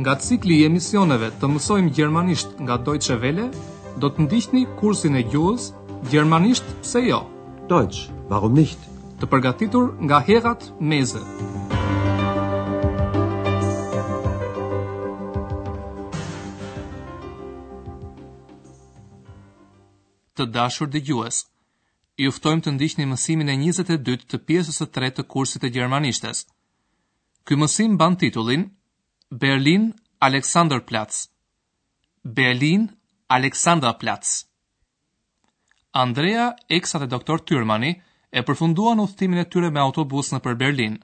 Nga cikli i emisioneve të mësojmë gjermanisht nga Deutsche Welle, do të ndiqni kursin e gjuhës Gjermanisht pse jo? Deutsch, warum nicht? Të përgatitur nga Herrad Meese. Të dashur dëgjues, ju ftojmë të ndiqni mësimin e njëzet e dytë të pjesës së tretë të kursit të gjermanishtes. Ky mësim mban titullin Berlin Alexanderplatz. Berlin Alexanderplatz. Andrea, Eksa dhe Doktor Tyrmani e përfunduan udhëtimin e tyre me autobus nëpër Berlin.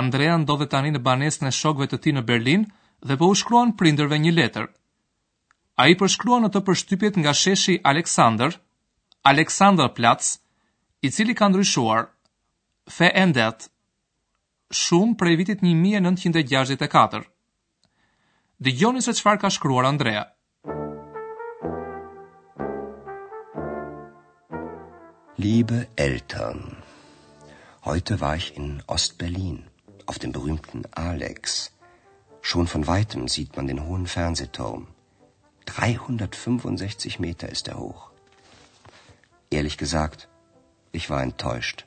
Andrea ndodhet tani në banesën e shokëve të tij në Berlin dhe po u shkruan prindërve një letër. Ai përshkruan në të përshtypjet nga sheshi Aleksandër, Alexanderplatz, i cili ka ndryshuar, verändert, shumë prej vitit një mijë e nëntëqind e gjashtëdhjetë e katër. Dëgjoni se çfarë ka shkruar Andrea. Liebe Eltern, heute war ich in Ostberlin auf dem berühmten Alex, Schon von weitem sieht man den hohen Fernsehturm. 365 Meter ist er hoch. Ehrlich gesagt, ich war enttäuscht.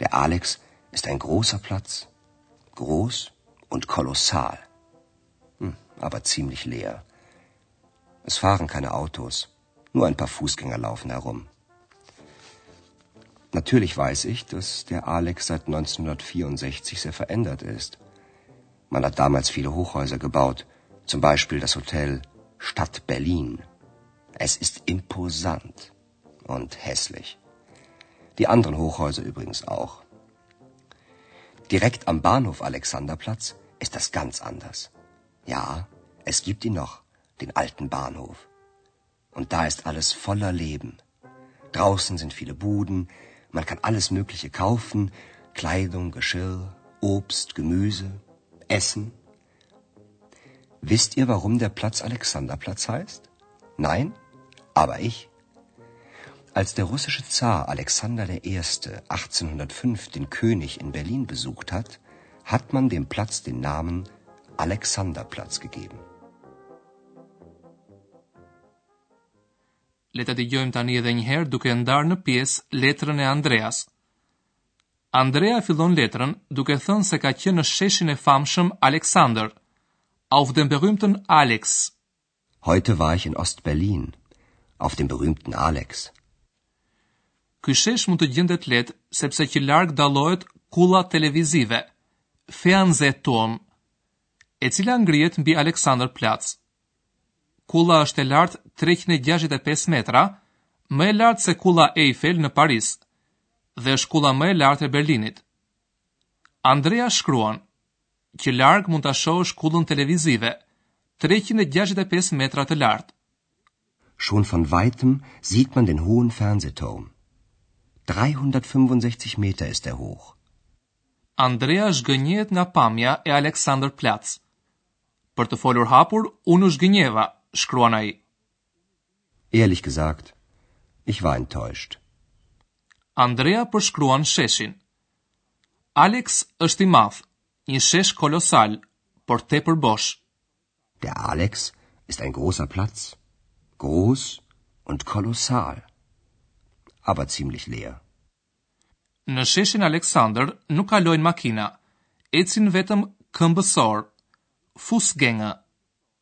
Der Alex ist ist ein großer Platz, groß und kolossal, hm, aber ziemlich leer. Es fahren keine Autos, nur ein paar Fußgänger laufen herum. Natürlich weiß ich, dass der Alex seit 1964 sehr verändert ist. Man hat damals viele Hochhäuser gebaut, zum Beispiel das Hotel Stadt Berlin. Es ist imposant und hässlich. Die anderen Hochhäuser übrigens auch. Direkt am Bahnhof Alexanderplatz ist das ganz anders. Ja, es gibt ihn noch, den alten Bahnhof. Und da ist alles voller Leben. Draußen sind viele Buden, man kann alles Mögliche kaufen, Kleidung, Geschirr, Obst, Gemüse, Essen. Wisst ihr, warum der Platz Alexanderplatz heißt? Nein, aber ich. Als der russische Zar Alexander I. 1805 den König in Berlin besucht hat, hat man dem Platz den Namen Alexanderplatz gegeben. Le ta dëgjojmë tani edhe një herë duke ndarë në pjesë letrën e Andreas. Andrea e fillon letrën duke thënë se ka qenë në sheshin e famshëm Alexander, auf dem berühmten Alex, Heute war ich in Ost-Berlin, auf dem berühmten Alex. Ky shesh mund të gjendet lehtë sepse që larg dallohet kulla televizive, Fernsehturm, e cila ngrihet mbi Alexanderplatz. Kulla është e lartë 365 metra, më e lartë se kulla Eiffel në Paris dhe është kulla më e lartë e Berlinit. Andrea shkruan: Që larg mund ta shohësh kullën televizive, treqind e gjashtëdhjetë e pesë metra të lartë. Schon von weitem sieht man den hohen Fernsehturm. 365 Meter ist er hoch. Andrea zhgënjehet nga pamja e Alexanderplatz. Për të folur hapur, unë u zhgënjeva, shkruan ai. Ehrlich gesagt, ich war enttäuscht. Andrea përshkruan sheshin. Alex është i madh, një shesh kolosal, por tepër bosh. Der Alex ist ein großer Platz, groß und kolossal, aber ziemlich leer. Në sheshin Aleksandër nuk kalojnë makina, ecin vetëm këmbësorë, Fußgänger.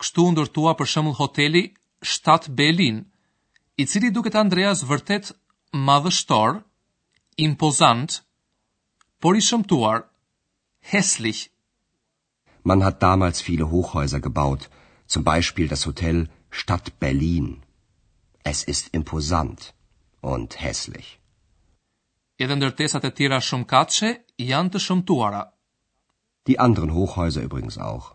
Kështu u ndërtua për shembull hoteli Stadt Berlin, i cili i duket Andreas vërtet madhështor, impozant, por i shëmtuar, hässlich. Man hat damals viele Hochhäuser gebaut, zum Beispiel das Hotel Stadt Berlin. Es ist imposant und hässlich. Edhe ndërtesat e tjera shumëkatëshe janë të shëmtuara. Die anderen Hochhäuser übrigens auch.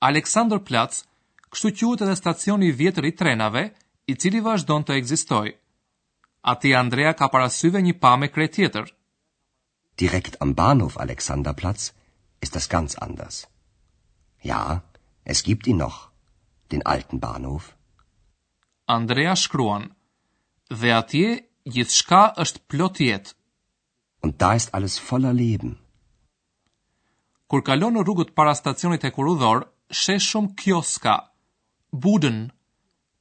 Alexanderplatz, kështu quhet edhe stacioni i vjetër i trenave, i cili vazhdon të ekzistojë. Atje Andrea ka para syve një pamje krejt tjetër. Direkt am Bahnhof Alexanderplatz ist das ganz anders. Ja, es gibt ihn noch, den alten Bahnhof. Andrea shkruan, dhe atje gjithçka është plot jetë. Und da ist alles voller Leben. Kur kalon në rrugët para stacionit hekurudhor, sheh shumë kioska, Buden,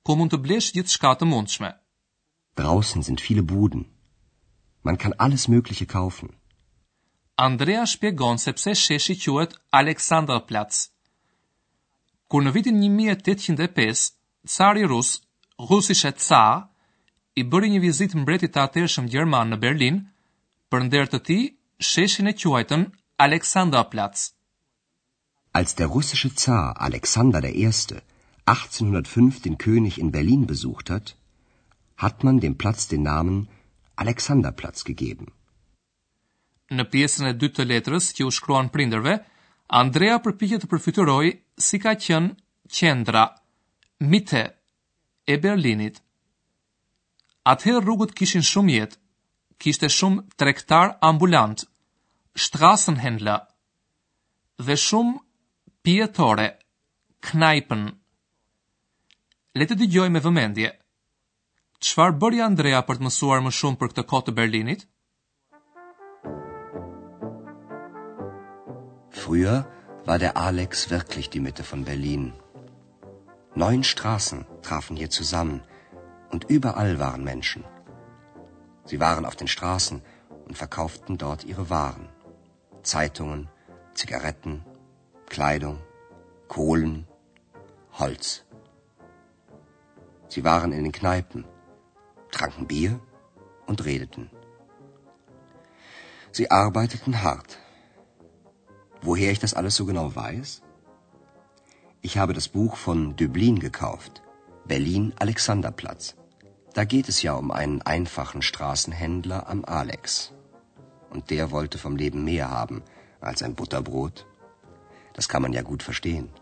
ku mund të blesh gjithçka të mundshme. Draußen sind viele Buden. Man kann alles Mögliche kaufen. Andrea shpjegon se pse sheshi quhet Alexanderplatz. Kur në vitin 1805 Cari rus, Russische Zar, i bëri një vizitë mbretit të atëhershëm gjerman në Berlin, për nder të tij, sheshin e quajtën Alexanderplatz. Als der russische Zar Alexander der Erste 1805 den König in Berlin besucht hat, hat man dem Platz den Namen Alexanderplatz gegeben. Në pjesën e dytë të letrës që u shkruan prindërve, Andrea përpiqet të përfytyrojë si ka qenë qendra, Mitte, e Berlinit. Atëherë rrugët kishin shumë jetë, kishte shumë tregtarë ambulantë, Straßenhändler, dhe shumë pijetore, Kneipen. Le të dëgjojmë me vëmendje. Çfarë bëri Andrea për të mësuar më shumë për këtë kohë të Berlinit? Früher war der Alex wirklich die Mitte von Berlin. Neun Straßen trafen hier zusammen. und überall waren Menschen. Sie waren auf den Straßen und verkauften dort ihre Waren. Zeitungen, Zigaretten, Kleidung, Kohlen, Holz. Sie waren in den Kneipen, tranken Bier und redeten. Sie arbeiteten hart. Woher ich das alles so genau weiß? Ich habe das Buch von Dublin gekauft, Berlin Alexanderplatz. Da geht es ja um einen einfachen Straßenhändler am Alex. Und der wollte vom Leben mehr haben als ein Butterbrot. Das kann man ja gut verstehen,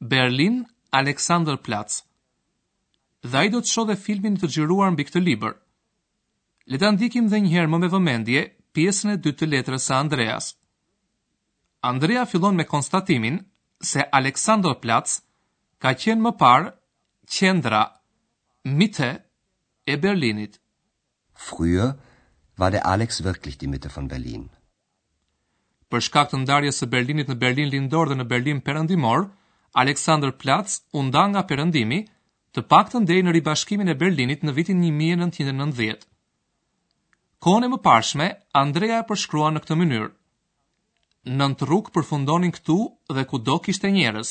Berlin Alexanderplatz. Dhe ai do të shohë dhe filmin e xhiruar mbi këtë libër. Le ta ndjekim dhe njëherë më me vëmendje pjesën e dytë të letrës së Andreas. Andrea fillon me konstatimin se Alexanderplatz ka qenë më parë qendra, Mitte, e Berlinit. Früher war der Alex wirklich die Mitte von Berlin. Për shkak të ndarjes së Berlinit në Berlin Lindor dhe në Berlin Perëndimor, Alexanderplatz u nda nga Perëndimi, të paktën deri në ribashkimin e Berlinit në vitin një mijë e nëntëqind e nëntëdhjetë. Kohën e mëparshme, Andrea e përshkruan në këtë mënyrë, Nëntë rrugë përfundonin këtu dhe kudo kishte njerëz.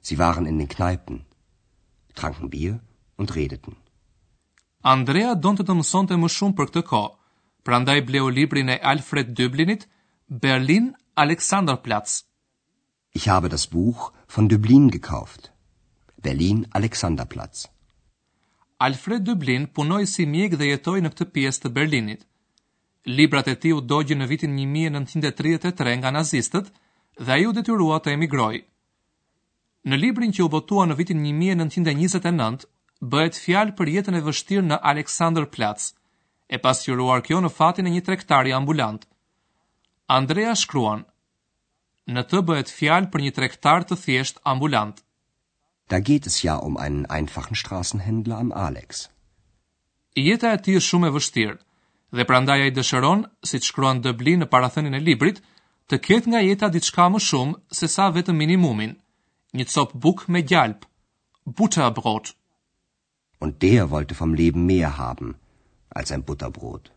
Sie waren in den Kneipen, tranken Bier und redeten. Andrea donte të mësonte më shumë për këtë kohë, prandaj bleu librin e Alfred Döblinit, Berlin, Alexanderplatz. Ich habe das Buch von Döblin gekauft, Berlin, Alexanderplatz. Alfred Döblin punoi si mjek dhe jetoi në këtë pjesë të Berlinit. Librat e tij u dogjën në vitin 1933 nga nazistët dhe ai u detyrua të emigrojë. Në librin që u botua në vitin një mijë e nëntëqind e njëzet e nëntë, bëhet fjalë për jetën e vështirë në Alexanderplatz, e pasqyruar kjo në fatin e një tregtari ambulant. Andrea shkruan, Në të bëhet fjalë për një tregtar të thjeshtë ambulant. Da geht es ja um einen einfachen Straßenhändler am Alex. Jeta e tij është shumë e vështirë dhe prandaj ai dëshiron, siç shkruan Döblin në parathënien e librit, të ketë nga jeta diçka më shumë se sa vetëm minimumin, një copë bukë me gjalp, Butterbrot. Und der wollte vom Leben mehr haben als ein Butterbrot.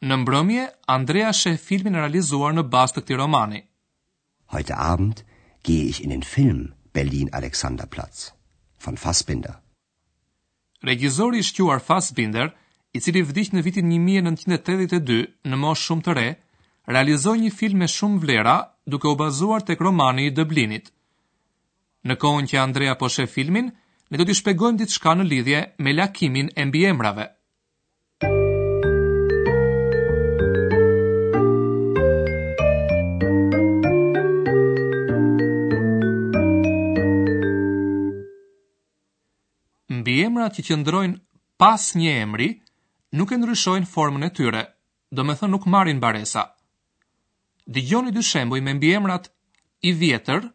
Në mbrëmje, Andrea sheh filmin e realizuar në bazë të këtij romani. Heute Abend gehe ich in den Film Berlin Alexanderplatz von Fassbinder. Regjizori i shquar Fassbinder, i cili vdiq në vitin një mijë e nëntëqind e tetëdhjetë e dy, në moshë shumë të re, realizoi një film me shumë vlera duke u bazuar tek romani i Döblinit. Në kohën që Andrea po sheh filmin, ne do t'ju shpjegojmë diçka në lidhje me lakimin e mbiemrave. Mbiemrat që qëndrojnë pas një emri nuk e ndryshojnë formën e tyre, domethënë nuk marrin mbaresa. Dëgjoni dy shembuj me mbiemrat i vjetër,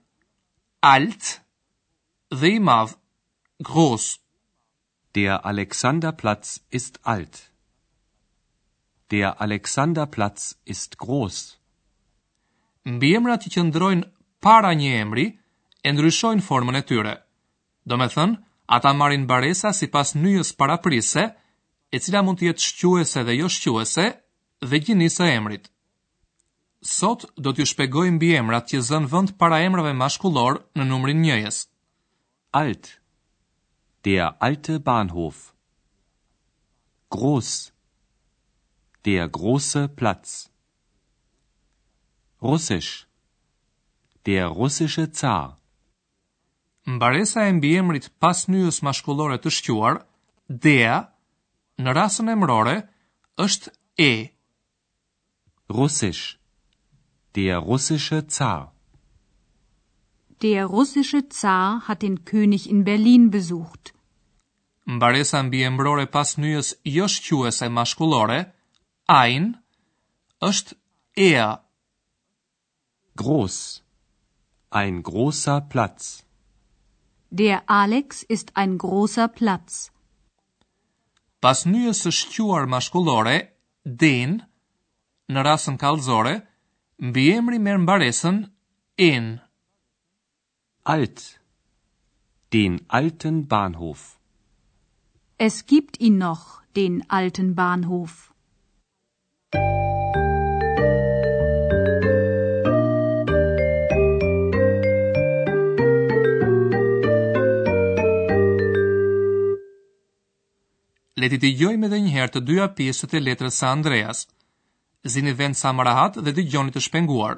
alt, dhe i madh, groß. Der Alexanderplatz ist alt. Der Alexanderplatz ist groß. Mbiemrat që qëndrojnë para një emri e ndryshojnë formën e tyre, Domethënë, ata marrin mbaresa sipas nyjës paraprirëse, e cila mund të jetë shquese dhe jo shquese, dhe gjinisë së emrit. Sot do t'ju shpjegoj mbiemrat që zënë vend para emrave mashkullorë në numrin njëjës. Alt, der alte Bahnhof. Groß, der große Platz. Russisch, der russische Zar. Mbaresa e mbiemrit pas nyjës mashkullore të shquar, der, në rasën emërore, është e. Russisch, der russische Zar. Der russische Zar hat den König in Berlin besucht. Mbaresa mbiemërore pas nyjës jo shquese mashkullore, ein, është er. Groß, ein großer Platz. Der Alex ist ein großer Platz. Pas nyjës së shquar mashkullore, den, në rasën kallëzore, mbiemri merr mbaresën, en. Alt, den alten Bahnhof. Es gibt ihn noch, den alten Bahnhof. Le t'i dëgjojmë edhe një herë të dyja pjesët e letrës së Andreasit. Zini vend sa më rehat dhe dëgjoni të shpenguar.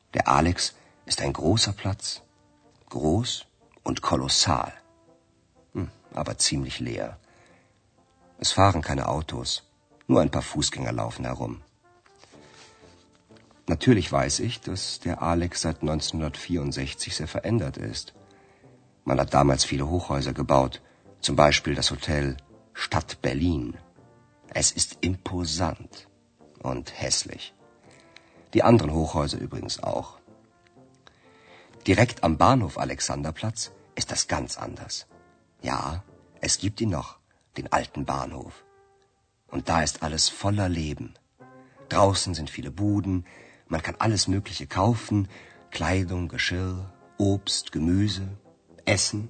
Der Alex ist ein großer Platz, groß und kolossal, hm, aber ziemlich leer. Es fahren keine Autos, nur ein paar Fußgänger laufen herum. Natürlich weiß ich, dass der Alex seit 1964 sehr verändert ist. Man hat damals viele Hochhäuser gebaut, zum Beispiel das Hotel Stadt Berlin. Es ist imposant und hässlich. Die anderen Hochhäuser übrigens auch. Direkt am Bahnhof Alexanderplatz ist das ganz anders. Ja, es gibt ihn noch, den alten Bahnhof. Und da ist alles voller Leben. Draußen sind viele Buden, man kann alles Mögliche kaufen, Kleidung, Geschirr, Obst, Gemüse, Essen.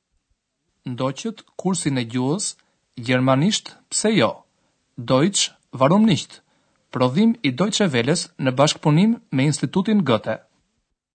Ndoqët kursin e gjuhës, gjermanisht pse jo, Deutsch warum nicht, prodhim i Deutsche Welles në bashkëpunim me Institutin Goethe.